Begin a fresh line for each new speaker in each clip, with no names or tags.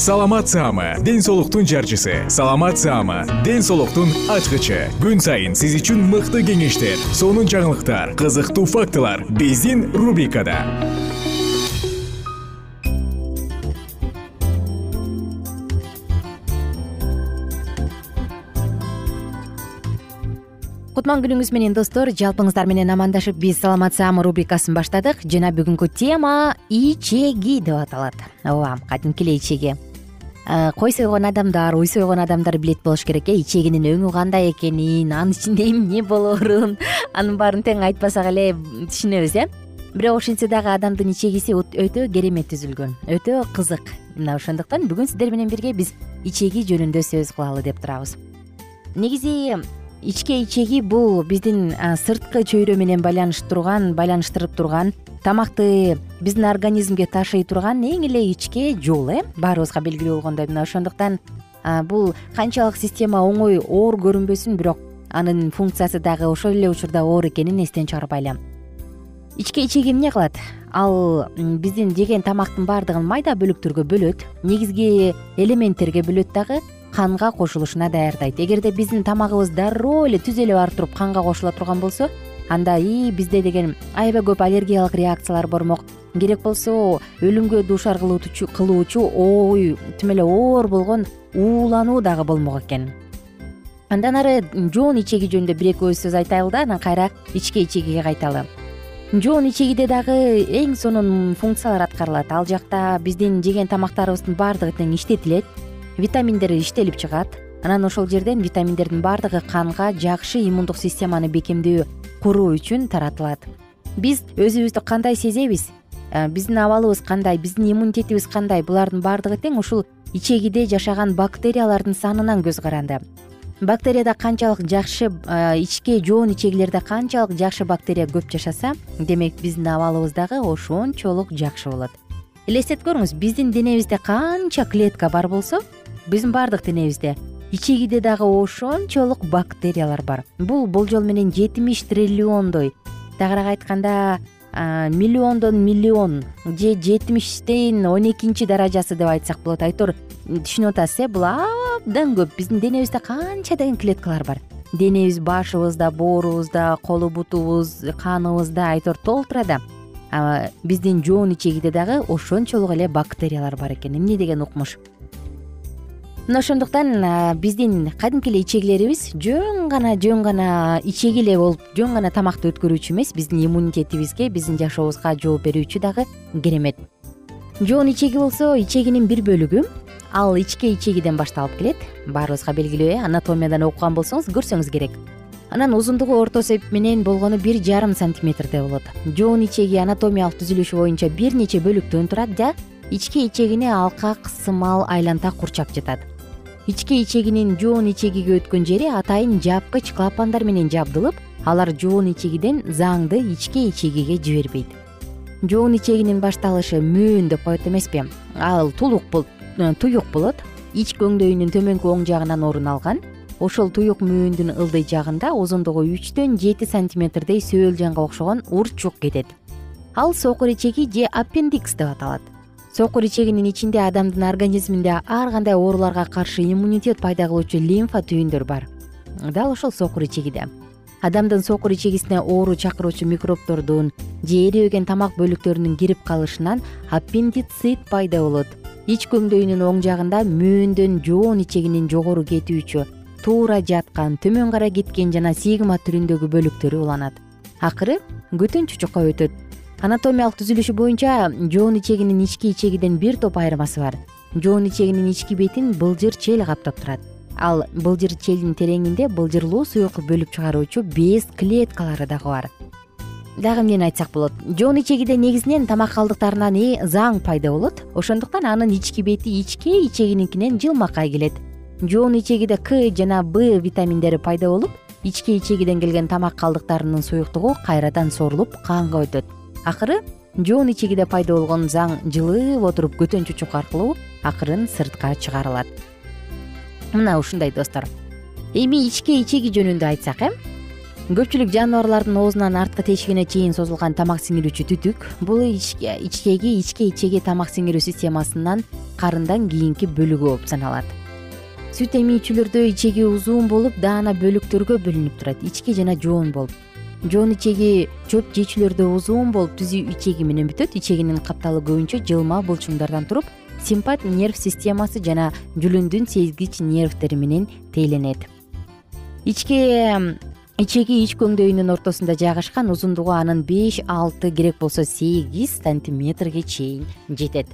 саламат саама ден соолуктун жарчысы. Саламат саама ден соолуктун ачкычы. Күн сайын сиз үчүн мыкты кеңештер сонун жаңылыктар кызыктуу фактылар биздин рубрикада.
Кутман күнүңүз менен достор жалпыңыздар менен амандашып биз саламат саама рубрикасын баштадык. Жана бүгүнкү тема ичеги деп аталат. Ооба кадимки эле ичеги кой сойгон адамдар уй сойгон адамдар билет болуш керек э? Ичегинин өңү кандай экенин анын ичинде эмне болоорун анын баарын тең айтпасак эле түшүнөбүз э? Бирок ошентсе дагы адамдын ичегиси өтө керемет түзүлгөн өтө кызык. Мына ошондуктан бүгүн сиздер менен бирге биз ичеги жөнүндө сөз кылалы деп турабыз. Негизи ичке ичеги бул биздин сырткы чөйрө менен байланыштурган байланыштырып турган тамакты биздин организмге ташый турган эң эле ичке жол э? Баарыбызга белгилүү болгондой. Мына ошондуктан бул канчалык система оңой оор көрүнбөсүн бирок анын функциясы дагы ошол эле учурда оор экенин эстен чыгарбайлы ичке ичеги эмне кылат? Ал биздин жеген тамактын баардыгын майда бөлүктөргө бөлөт негизги элементтерге бөлөт дагы канга кошулушуна даярдайт. Эгерде биздин тамагыбыз дароо эле түз эле барып туруп канга кошула турган болсо анда ии бизде деген аябай көп аллергиялык реакциялар бармок. Керек болсо өлүмгө дуушар кылуучу ой тим эле оор болгон уулануу дагы болмок экен. Андан ары жоон ичеги жөнүндө бир эки ой сөз айтайлы да анан кайра ичке ичегиге кайталы. Жоон ичегиде дагы эң сонун функциялар аткарылат. Ал жакта биздин жеген тамактарыбыздын баардыгы тең иштетилет витаминдер иштелип чыгат. Анан ошол жерден витаминдердин баардыгы канга жакшы иммундук системаны бекемдөө куруу үчүн таратылат. Биз өзүбүздү кандай сезебиз? Э, биздин абалыбыз кандай биздин иммунитетибиз кандай? Булардын баардыгы тең ушул ичегиде жашаган бактериялардын санынан көз каранды. Бактерияда канчалык жакшы э, ичке жоон ичегилерде канчалык жакшы бактерия көп жашаса демек биздин абалыбыз дагы ошончолук жакшы болот. Элестетип көрүңүз биздин денебизде канча клетка бар болсо биздин баардык денебизде ичегиде дагы ошончолук бактериялар бар. Бул болжол менен жетимиш триллиондой. Тагыраак айтканда миллиондон миллион же жетимиштин он экинчи даражасы деп айтсак болот. Айтор түшүнүп атасыз э бул абдан көп. Биздин денебизде канча деген клеткалар бар. Денебиз башыбызда боорубузда колу бутубуз каныбызда айтор толтура да биздин жоон ичегиде дагы ошончолук эле бактериялар бар экен. Эмне деген укмуш мына ошондуктан биздин кадимки эле ичегилерибиз жөн гана жөн гана ичеги эле болуп жөн гана тамакты өткөрүүчү эмес. Биздин иммунитетибизге биздин жашообузга жооп берүүчү дагы керемет. Жоон ичеги болсо ичегинин бир бөлүгү ал ичке ичегиден башталып келет. Баарыбызга белгилүү э анатомиядан окуган болсоңуз көрсөңүз керек. Анан узундугу орто эсеп менен болгону бир жарым сантиметрдей болот. Жоон ичеги анатомиялык түзүлүшү боюнча бир нече бөлүктөн турат да ичке ичегини алкак сымал айланта курчап жатат ичке ичегинин жоон ичегиге өткөн жери атайын жапкыч клапандар менен жабдылып алар жоон ичегиден заңды ичке ичегиге жибербейт. Жоон ичегинин башталышы мөөн деп коет эмеспи. Ал тулук э, туюк болот. Ич көңдөйүнүн төмөнкү оң жагынан орун алган. Ошол туюк мөөндүн ылдый жагында узундугу үчтөн жети сантиметрдей сөөлжанга окшогон урчук кетет. Ал сокур ичеги же аппендикс деп аталат сокур ичегинин ичинде адамдын организминде ар кандай ооруларга каршы иммунитет пайда кылуучу лимфа түйүндөр бар. Дал ошол сокур ичегиде. Адамдын сокур ичегисине оору чакыруучу микробтордун же эрибеген тамак бөлүктөрүнүн кирип калышынан аппендицит пайда болот. Ич көңдөйүнүн оң жагында мөөндөн жоон ичегинин жогору кетүүчү туура жаткан төмөн карай кеткен жана сигма түрүндөгү бөлүктөрү уланат. Акыры көтөн чучукка өтөт анатомиялык түзүлүшү боюнча жоон ичегинин ички ичегиден бир топ айырмасы бар. Жоон ичегинин ички бетин былжыр чел каптап турат. Ал былжыр челдин тереңинде былжырлуу суюк бөлүп чыгаруучу без клеткалары дагы бар. Дагы эмнени айтсак болот? Жоон ичегиде негизинен тамак калдыктарынан заң пайда болот? Ошондуктан анын ички бети ичке ичегиникинен жылмакай келет. Жоон ичегиде к жана б витаминдери пайда болуп ичке ичегиден келген тамак калдыктарынын суюктугу кайрадан сорулуп канга өтөт акыры жоон ичегиде пайда болгон заң жылып отуруп көтөн чучук аркылуу акырын сыртка чыгарылат. Мына ушундай достор. Эми ичке ичеги жөнүндө айтсак э көпчүлүк жаныбарлардын оозунан арткы тешигине чейин созулган тамак сиңирүүчү түтүк бул ичкеги ичке ичеги тамак сиңирүү системасынын карындан кийинки бөлүгү болуп саналат. Сүт эмүүчүлөрдө ичеги узун болуп даана бөлүктөргө бөлүнүп турат. Ичке жана жоон болуп жоон ичеги чөп жечүлөрдө узун болуп түзүү ичеги менен бүтөт. Ичегинин капталы көбүнчө жылма булчуңдардан туруп симпат нерв системасы жана жүлүндүн сезгич нервтери менен тээленет ичке ичеги ич көңдөйүнүн ортосунда жайгашкан узундугу анын беш алты керек болсо сегиз сантиметрге чейин жетет.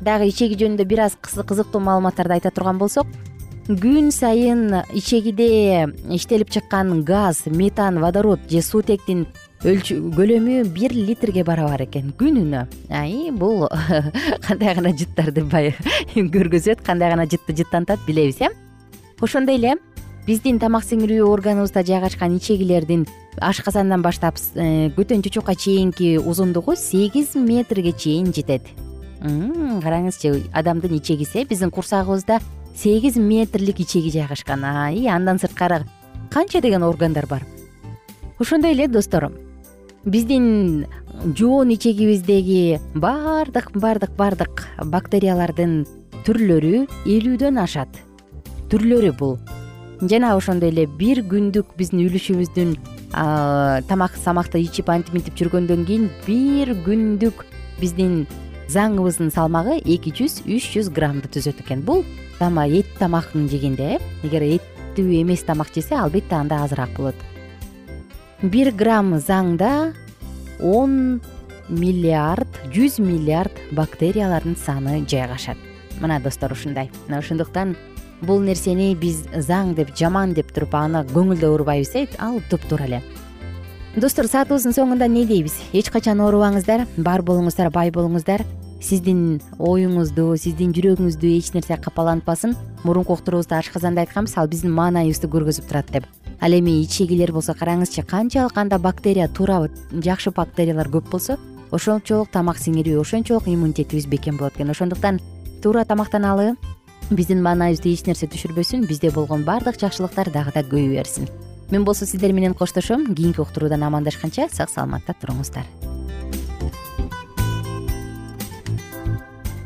Дагы ичеги жөнүндө бир аз кызыктуу маалыматтарды айта турган болсок күн сайын ичегиде иштелип чыккан газ метан водород же суутектин көлөмү бир литрге барабар экен күнүнө. Аи бул кандай гана жыттарды көргөзөт кандай гана жытты жыттантат билебиз э? Ошондой эле биздин тамак сиңирүү органыбызда жайгашкан ичегилердин ашказандан баштап э, көтөн чучукка чейинки узундугу сегиз метрге чейин жетет. Караңызчы адамдын ичегиси биздин курсагыбызда сегиз метрлик ичеги жайгашкан. Аи андан сырткары канча деген органдар бар? Ошондой эле достор биздин жоон ичегибиздеги баардык баардык баардык бактериялардын түрлөрү элүүдөн ашат. Түрлөрү бул. Жана ошондой эле бир күндүк биздин үлүшүбүздүн тамак самакты ичип антип минтип жүргөндөн кийин бир күндүк биздин заңыбыздын салмагы эки жүз үч жүз граммды түзөт экен. Бул эт тамакын жегенде э эгер эттүү эмес тамак жесе албетте анда азыраак болот. Бир грамм заңда он миллиард жүз миллиард бактериялардын саны жайгашат. Мына достор ушундай. Мына ошондуктан бул нерсени биз заң деп жаман деп туруп аны көңүлдө урбайбыз э ал туптуура эле. Достор саатыбыздын соңунда эмне дейбиз? Эч качан оорубаңыздар бар болуңуздар бай болуңуздар сиздин оюңузду сиздин жүрөгүңүздү эч нерсе капалантпасын мурунку уктурубузда ашказанда айтканбыз ал биздин маанайыбызды көргөзүп турат деп. Ал эми ичегилер болсо караңызчы канчалык анда бактерия туура жакшы бактериялар көп болсо ошончолук тамак сиңирүү ошончолук иммунитетибиз бекем болот экен. Ошондуктан туура тамактаналы биздин маанайыбызды эч нерсе түшүрбөсүн бизде болгон баардык жакшылыктар дагы да көбөй берсин. Мен болсо сиздер менен коштошом кийинки уктуруудан амандашканча сак саламатта туруңуздар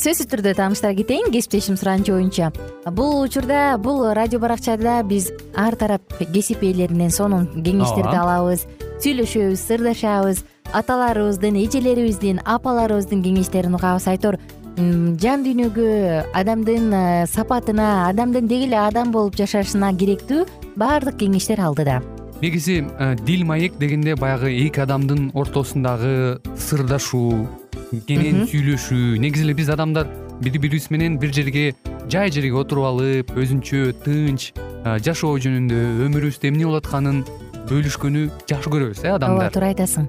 сөзсүз түрдө тааныштыра кетейин. Кесиптешим суранычы боюнча бул учурда бул радио баракчада биз ар тарап кесип ээлеринен сонун кеңештерди алабыз сүйлөшөбүз сырдашабыз. Аталарыбыздын эжелерибиздин апаларыбыздын кеңештерин угабыз. Айтор жан дүйнөгө адамдын э, сапатына адамдын деги эле адам болуп жашашына керектүү баардык кеңештер алдыда.
Негизи э, дил маек дегенде баягы эки адамдын ортосундагы сырдашуу кенен сүйлөшүү. Негизи эле биз адамдар бири бирибиз менен бир жерге жай жерге отуруп алып өзүнчө тынч жашоо жөнүндө өмүрүбүздө эмне болуп атканын бөлүшкөнү жакшы көрөбүз э адамдар.
Ооба туура айтасың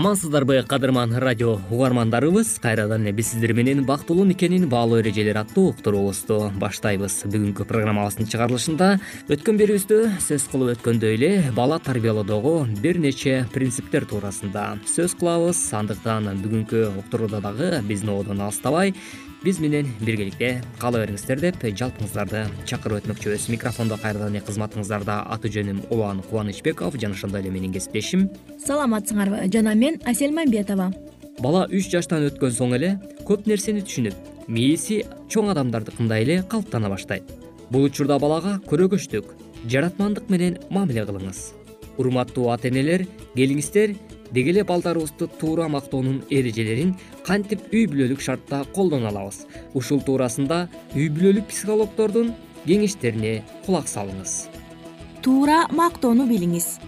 амансыздарбы кадырман радио угармандарыбыз? Кайрадан эле биз сиздер менен бактылуу никенин баалуу эрежелери аттуу уктуруубузду баштайбыз. Бүгүнкү программабыздын чыгарылышында өткөн берүүбүздө сөз кылып өткөндөй эле бала тарбиялоодогу бир нече принциптер туурасында сөз кылабыз. Андыктан бүгүнкү уктурууда дагы биздин ободон алыстабай биз менен биргеликте кала бериңиздер деп жалпыңыздарды чакырып өтмөкчүбүз. Микрофондо кайрадан эле кызматыңыздарда аты жөнүм улан кубанычбеков жана ошондой эле менин кесиптешим.
Саламатсыңарбы жана мен асель мамбетова.
Бала үч жаштан өткөн соң эле көп нерсени түшүнүп мээси чоң адамдардыкындай эле калыптана баштайт. Бул учурда балага көрөгөчтүк жаратмандык менен мамиле кылыңыз. Урматтуу ата энелер келиңиздер деги эле балдарыбызды туура мактоонун эрежелерин кантип үй бүлөлүк шартта колдоно алабыз? Ушул туурасында үй бүлөлүк психологдордун кеңештерине кулак салыңыз.
Туура мактоону билиңиз.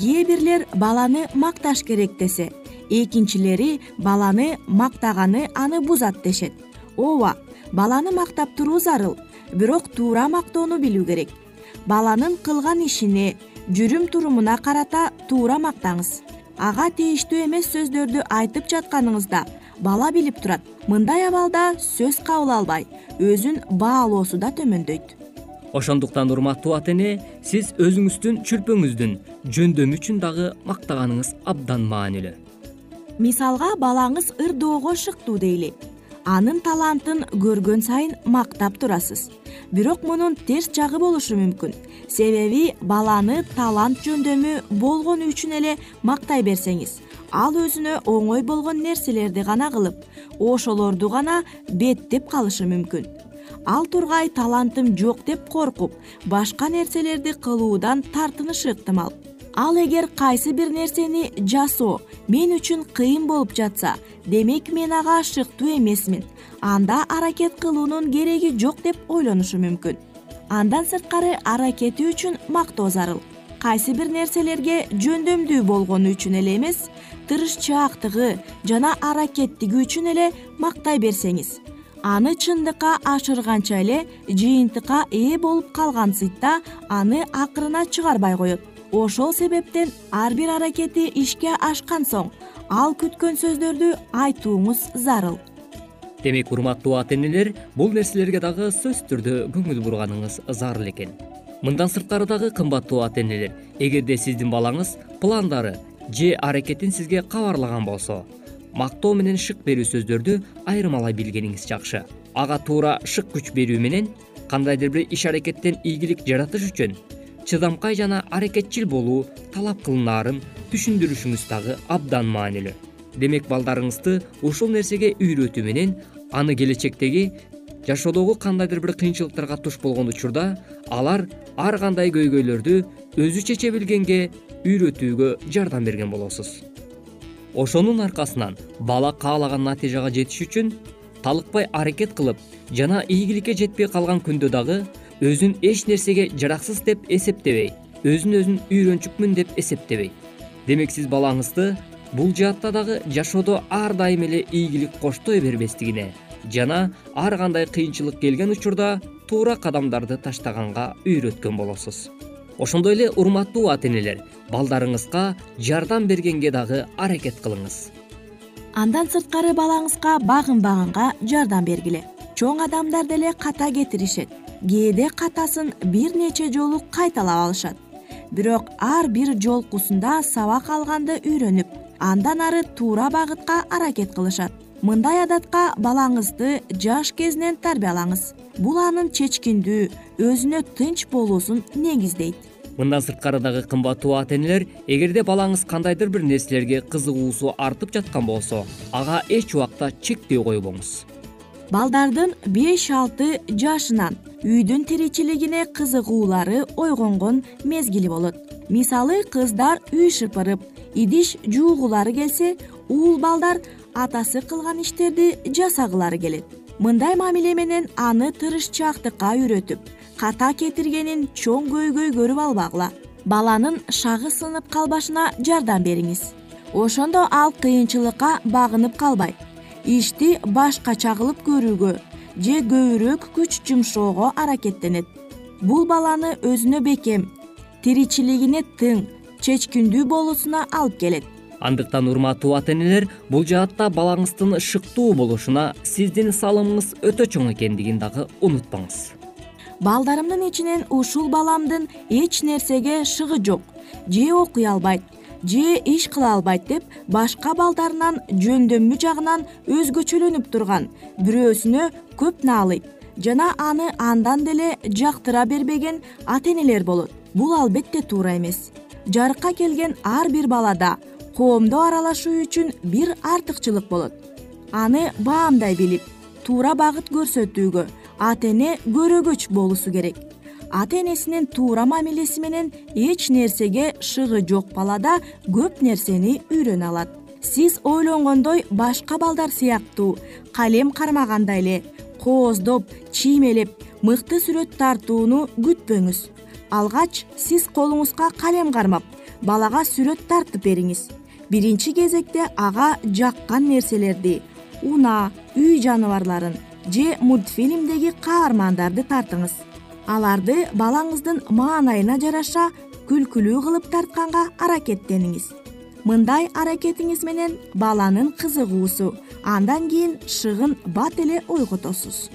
Кээ бирлер баланы макташ керек десе экинчилери баланы мактаганы аны бузат дешет. Ооба баланы мактап туруу зарыл бирок туура мактоону билүү керек. Баланын кылган ишине жүрүм турумуна карата туура мактаңыз ага тийиштүү эмес сөздөрдү айтып жатканыңызда бала билип турат. Мындай абалда сөз кабыл албай өзүн баалоосу да төмөндөйт.
Ошондуктан урматтуу ата эне сиз өзүңүздүн чүлпөңүздүн жөндөмү үчүн дагы мактаганыңыз абдан маанилүү.
Мисалга балаңыз ырдоого шыктуу дейли анын талантын көргөн сайын мактап турасыз. Бирок мунун терс жагы болушу мүмкүн. Себеби баланы талант жөндөмү болгону үчүн эле мактай берсеңиз ал өзүнө оңой болгон нерселерди гана кылып ошолорду гана беттеп калышы мүмкүн. Ал тургай талантым жок деп коркуп башка нерселерди кылуудан тартынышы ыктымал ал эгер кайсы бир нерсени жасоо мен үчүн кыйын болуп жатса демек мен ага шыктуу эмесмин. Анда аракет кылуунун кереги жок деп ойлонушу мүмкүн. Андан сырткары аракети үчүн мактоо зарыл. Кайсы бир нерселерге жөндөмдүү болгону үчүн эле эмес тырышчаактыгы жана аракеттиги үчүн эле мактай берсеңиз. Аны чындыкка ашырганча эле жыйынтыкка ээ болуп калган сыйтта аны акырына чыгарбай коет ошол себептен ар бир аракети ишке ашкан соң ал күткөн сөздөрдү айтууңуз зарыл.
Демек урматтуу ата энелер бул нерселерге дагы сөзсүз түрдө көңүл бурганыңыз зарыл экен. Мындан сырткары дагы кымбаттуу ата энелер эгерде сиздин балаңыз пландары же аракетин сизге кабарлаган болсо мактоо менен шык берүү сөздөрдү айырмалай билгениңиз жакшы. Ага туура шык күч берүү менен кандайдыр бир иш аракеттен ийгилик жаратыш үчүн чыдамкай жана аракетчил болуу талап кылынаарын түшүндүрүшүңүз дагы абдан маанилүү. Демек балдарыңызды ушул нерсеге үйрөтүү менен аны келечектеги жашоодогу кандайдыр бир кыйынчылыктарга туш болгон учурда алар ар кандай көйгөйлөрдү өзү чече билгенге үйрөтүүгө жардам берген болосуз. Ошонун аркасынан бала каалаган натыйжага жетиш үчүн талыкпай аракет кылып жана ийгиликке жетпей калган күндө дагы өзүн эч нерсеге жараксыз деп эсептебей өзүн өзүн үйрөнчүкмүн деп эсептебейт демек сиз балаңызды бул жаатта дагы жашоодо ар дайым эле ийгилик коштой бербестигине жана ар кандай кыйынчылык келген учурда туура кадамдарды таштаганга үйрөткөн болосуз. Ошондой эле урматтуу ата энелер балдарыңызга жардам бергенге дагы аракет кылыңыз.
Андан сырткары балаңызга багынбаганга жардам бергиле. Чоң адамдар деле ката кетиришет кээде катасын бир нече жолу кайталап алышат. Бирок ар бир жолкусунда сабак алганды үйрөнүп андан ары туура багытка аракет кылышат. Мындай адатка балаңызды жаш кезинен тарбиялаңыз. Бул анын чечкиндүү өзүнө тынч болуусун негиздейт.
Мындан сырткары дагы кымбаттуу ата энелер эгерде балаңыз кандайдыр бир нерселерге кызыгуусу артып жаткан болсо ага эч убакта чектөө койбоңуз
балдардын беш алты жашынан үйдүн тиричилигине кызыгуулары ойгонгон мезгили болот. Мисалы кыздар үй шыпырып идиш жуугулары келсе уул балдар атасы кылган иштерди жасагылары келет. Мындай мамиле менен аны тырышчаактыкка үйрөтүп ката кетиргенин чоң көйгөй көрүп албагыла. Баланын шагы сынып калбашына жардам бериңиз. Ошондо ал кыйынчылыкка багынып калбай ишти башкача кылып көрүүгө же көбүрөөк күч жумшоого аракеттенет. Бул баланы өзүнө бекем тиричилигине тың чечкиндүү болуусуна алып келет.
Андыктан урматтуу ата энелер бул жаатта балаңыздын шыктуу болушуна сиздин салымыңыз өтө чоң экендигин дагы унутпаңыз.
Балдарымдын ичинен ушул баламдын эч нерсеге шыгы жок же окуй албайт же иш кыла албайт деп башка балдарынан жөндөмү жагынан өзгөчөлөнүп турган. Бирөөсүнө көп наалыйт жана аны андан деле жактыра бербеген ата энелер болот. Бул албетте туура эмес. Жарыкка келген ар бир балада коомдо аралашуу үчүн бир артыкчылык болот. Аны баамдай билип туура багыт көрсөтүүгө ата эне көрөгөч болуусу керек ата энесинин туура мамилеси менен эч нерсеге шыгы жок бала да көп нерсени үйрөнө алат. Сиз ойлонгондой башка балдар сыяктуу. Калем кармагандай эле кооздоп чиймелеп мыкты сүрөт тартууну күтпөңүз. Алгач сиз колуңузга калем кармап балага сүрөт тартып бериңиз. Биринчи кезекте ага жаккан нерселерди унаа үй жаныбарларын же мультфильмдеги каармандарды тартыңыз аларды балаңыздын маанайына жараша күлкүлүү кылып тартканга аракеттениңиз. Мындай аракетиңиз менен баланын кызыгуусу андан кийин шыгын бат эле ойготосуз.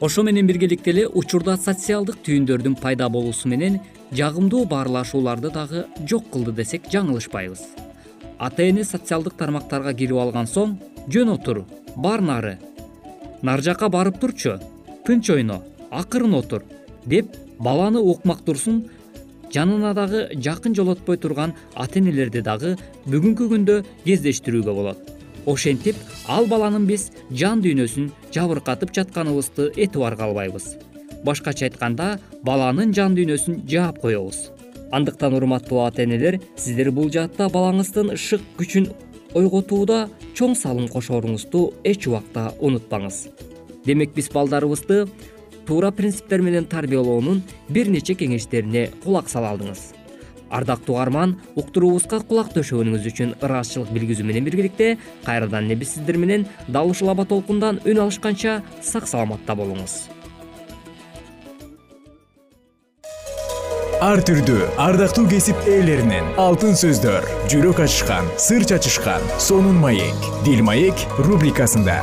Ошо менен биргеликте эле учурда социалдык түйүндөрдүн пайда болуусу менен жагымдуу баарлашууларды дагы жок кылды десек жаңылышпайбыз. Ата эне социалдык тармактарга кирип алган соң жөн отур бар нары. Нары жакка барып турчу. Тынч ойно акырын отур деп баланы укмак турсун жанына дагы жакын жолотпой турган ата энелерди дагы бүгүнкү күндө кездештирүүгө болот. Ошентип ал баланын биз жан дүйнөсүн жабыркатып жатканыбызды этибарга албайбыз. Башкача айтканда баланын жан дүйнөсүн жаап коебуз. Андыктан урматтуу ата энелер сиздер бул жаатта балаңыздын шык күчүн ойготууда чоң салым кошооруңузду эч убакта унутпаңыз. Демек биз балдарыбызды туура принциптер менен тарбиялоонун бир нече кеңештерине кулак сала алдыңыз. Ардактуу угарман уктуруубузга кулак төшөгөнүңүз үчүн ыраазычылык билгизүү менен биргеликте кайрадан эле биз сиздер менен дал ушул аба толкундан үн алышканча сак саламатта болуңуз.
Ар түрдүү ардактуу кесип ээлеринен алтын сөздөр жүрөк ачышкан сыр чачышкан сонун маек дил маек рубрикасында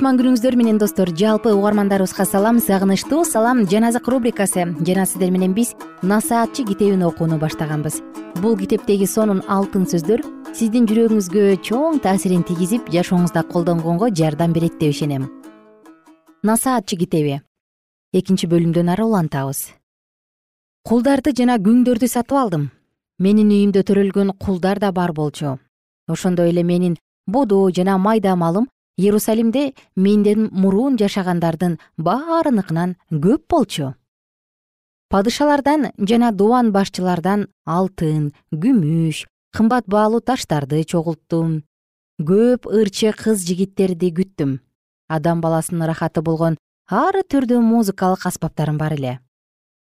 кутман күнүңүздөр менен достор жалпы угармандарыбызга салам сагынычтуу салам жаназык рубрикасы жана сиздер менен биз насаатчы китебин окууну баштаганбыз. Бул китептеги сонун алтын сөздөр сиздин жүрөгүңүзгө чоң таасирин тийгизип жашооңузда колдонгонго жардам берет деп ишенем. Насаатчы китеби. Экинчи бөлүмдөн ары улантабыз. Кулдарды жана күңдөрдү сатып алдым. Менин үйүмдө төрөлгөн кулдар да бар болчу. Ошондой эле менин бодоо жана майда малым иерусалимде менден мурун жашагандардын баарыныкынан көп болчу. Падышалардан жана дубан башчылардан алтын күмүш кымбат баалуу таштарды чогулттум. Көп ырчы кыз жигиттерди күттүм. Адам баласынын ырахаты болгон ар түрдүү музыкалык аспаптарым бар эле.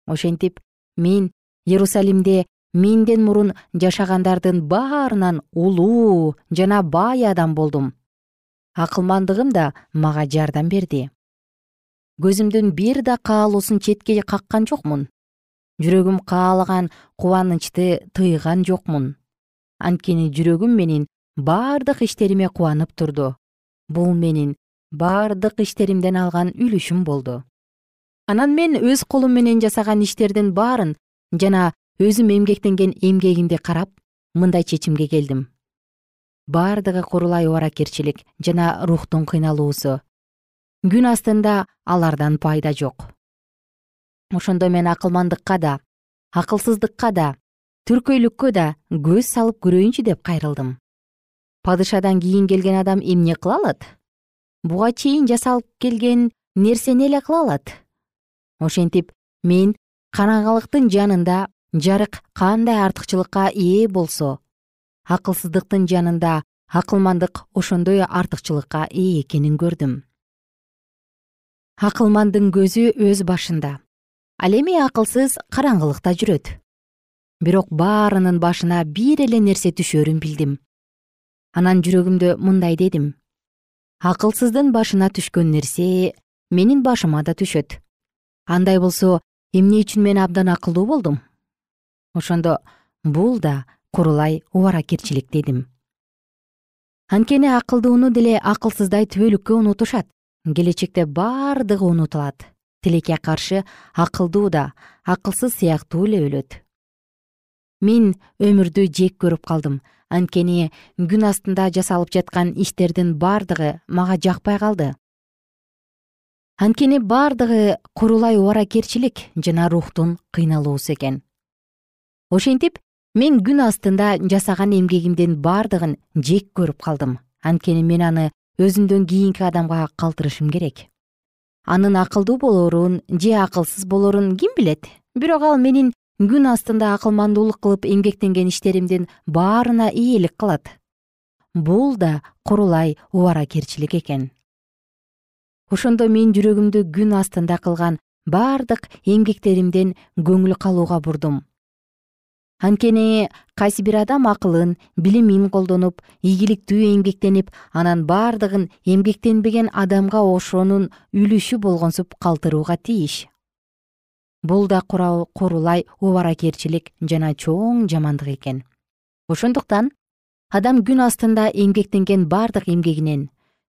Ошентип мен иерусалимде менден мурун жашагандардын баарынан улуу жана бай адам болдум акылмандыгым да мага жардам берди. Көзүмдүн бир да каалоосун четке каккан жокмун. Жүрөгүм каалаган кубанычты тыйган жокмун. Анткени жүрөгүм менин бардык иштериме кубанып турду. Бул менин бардык иштеримден алган үлүшүм болду. Анан мен өз колум менен жасаган иштердин баарын жана өзүм эмгектенген эмгегимди карап мындай чечимге келдим бардыгы курулай убаракерчилик жана рухтун кыйналуусу. Күн астында алардан пайда жок. Ошондо мен акылмандыкка да акылсыздыкка да түркөйлүккө да көз салып көрөйүнчү деп кайрылдым. Падышадан кийин келген адам эмне кыла алат? Буга чейин жасалып келген нерсени эле кыла алат? Ошентип мен караңгылыктын жанында жарык кандай артыкчылыкка ээ болсо акылсыздыктын жанында акылмандык ошондой артыкчылыкка ээ экенин көрдүм. Акылманддын көзү өз башында. Ал эми акылсыз караңгылыкта жүрөт. Бирок баарынын башына бир эле нерсе түшөрүн билдим. Анан жүрөгүмдө мындай дедим. Акылсыздын башына түшкөн нерсе менин башыма да түшөт. Андай болсо эмне үчүн мен абдан акылдуу болдум? Ошондо бул да курулай убаракерчилик дедим. Анткени акылдууну деле акылсыздай түбөлүккө унутушат. Келечекте бардыгы унутулат. Тилекке каршы акылдуу да акылсыз сыяктуу эле өлөт. Мен өмүрдү жек көрүп калдым. Анткени күн астында жасалып жаткан иштердин бардыгы мага жакпай калды. Анткени бардыгы курулай убаракерчилик жана рухтун кыйналуусу экен. Ошентип мен күн астында жасаган эмгегимдин бардыгын жек көрүп калдым. Анткени мен аны өзүмдөн кийинки адамга калтырышым керек. Анын акылдуу болорун же акылсыз болорун ким билет? Бирок ал менин күн астында акылмандуулук кылып эмгектенген иштеримдин баарына ээлик кылат бул да курулай убаракерчилик экен. Ошондо мен жүрөгүмдү күн астында кылган бардык эмгектеримден көңүл калууга бурдум анткени кайсы бир адам акылын билимин колдонуп ийгиликтүү эмгектенип анан бардыгын эмгектенбеген адамга ошонун үлүшү болгонсуп калтырууга тийиш. Бул да курулай убаракерчилик жана чоң жамандык экен. Ошондуктан адам күн астында эмгектенген бардык эмгегинен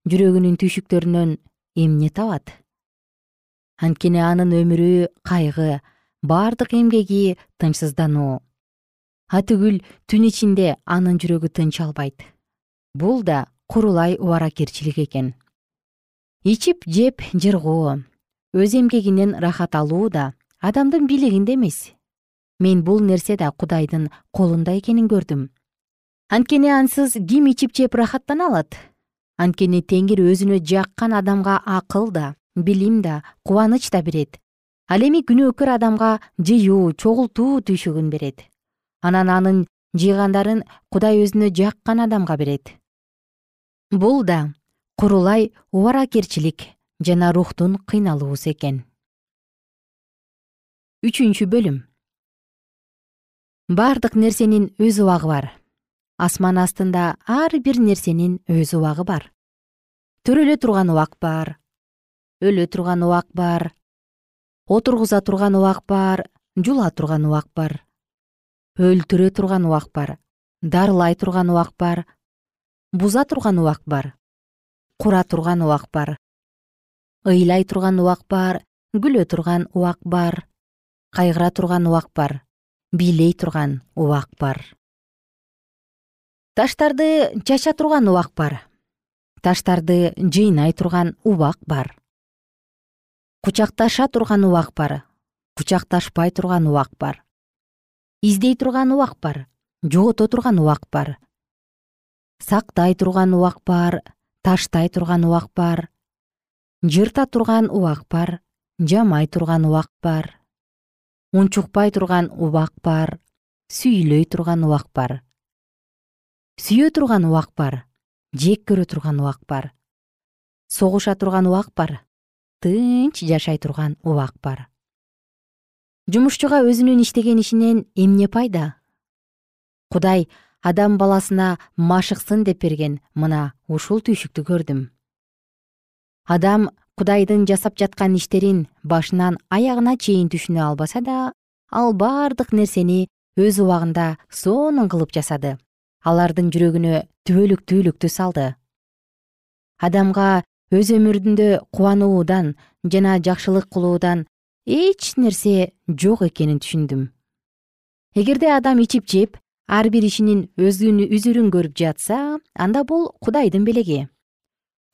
жүрөгүнүн түйшүктөрүнөн эмне табат? Анткени анын өмүрү кайгы бардык эмгеги тынчсыздануу атүгүл түн ичинде анын жүрөгү тынч албайт бул да курулай убаракерчилик экен. Ичип жеп жыргоо өз эмгегинен рахат алуу да адамдын бийлигинде эмес. Мен бул нерсе да кудайдын колунда экенин көрдүм. Анткени ансыз ким ичип жеп рахаттана алат? Анткени теңир өзүнө жаккан адамга акыл да билим да кубаныч да берет. Ал эми күнөөкөр адамга жыюу чогултуу түйшүгүн берет анан анын жыйгандарын кудай өзүнө жаккан адамга берет. Бул да курулай убаракерчилик жана рухтун кыйналуусу экен. Үчүнчү бөлүм. Бардык нерсенин өз убагы бар. Асман астында ар бир нерсенин өз убагы бар. Төрөлө турган убак бар өлө турган убак бар отургуза турган убак бар жула турган убак бар өлтүрө турган убак бар дарылай турган убак бар буза турган убак бар кура турган убак бар ыйлай турган убак бар күлө турган убак бар кайгыра турган убак бар бийлей турган убак бар таштарды чача турган убак бар таштарды жыйнай турган убак бар кучакташа турган убак бар кучакташпай турган убак бар издей турган убак бар жогото турган убак бар сактай турган убак бар таштай турган убак бар жырта турган убак бар жамай турган убак бар унчукпай турган убак бар сүйүлөй турган убак бар сүйө турган убак бар жек көрө турган убак бар согуша турган убак бар тынч жашай турган убак бар жумушчуга өзүнүн иштеген ишинен эмне пайда? Кудай адам баласына машыксын деп берген мына ушул түйшүктү көрдүм. Адам кудайдын жасап жаткан иштерин башынан аягына чейин түшүнө албаса да ал бардык нерсени өз убагында сонун кылып жасады. Алардын жүрөгүнө түбөлүктүүлүктү салды. Адамга өз өмүрүндө кубануудан жана жакшылык кылуудан эч нерсе жок экенин түшүндүм. Эгерде адам ичип жеп ар бир ишинин үзүрүн көрүп жатса анда бул кудайдын белеги.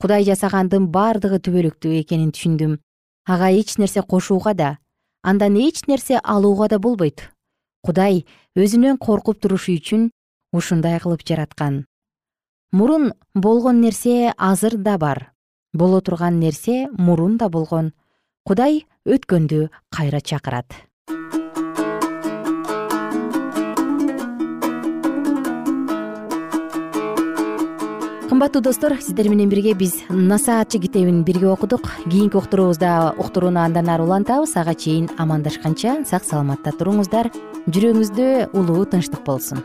Кудай жасагандын бардыгы түбөлүктүү экенин түшүндүм. Ага эч нерсе кошууга да андан эч нерсе алууга да болбойт. Кудай өзүнөн коркуп турушу үчүн ушундай кылып жараткан. Мурун болгон нерсе азыр да бар. Боло турган нерсе мурун да болгон кудай өткөндү кайра чакырат. Кымбаттуу достор сиздер менен бирге биз насаатчы китебин бирге окудук. Кийинки уктуруубузда уктурууну андан ары улантабыз. Ага чейин амандашканча сак саламатта туруңуздар. Жүрөгүңүздө улуу тынчтык болсун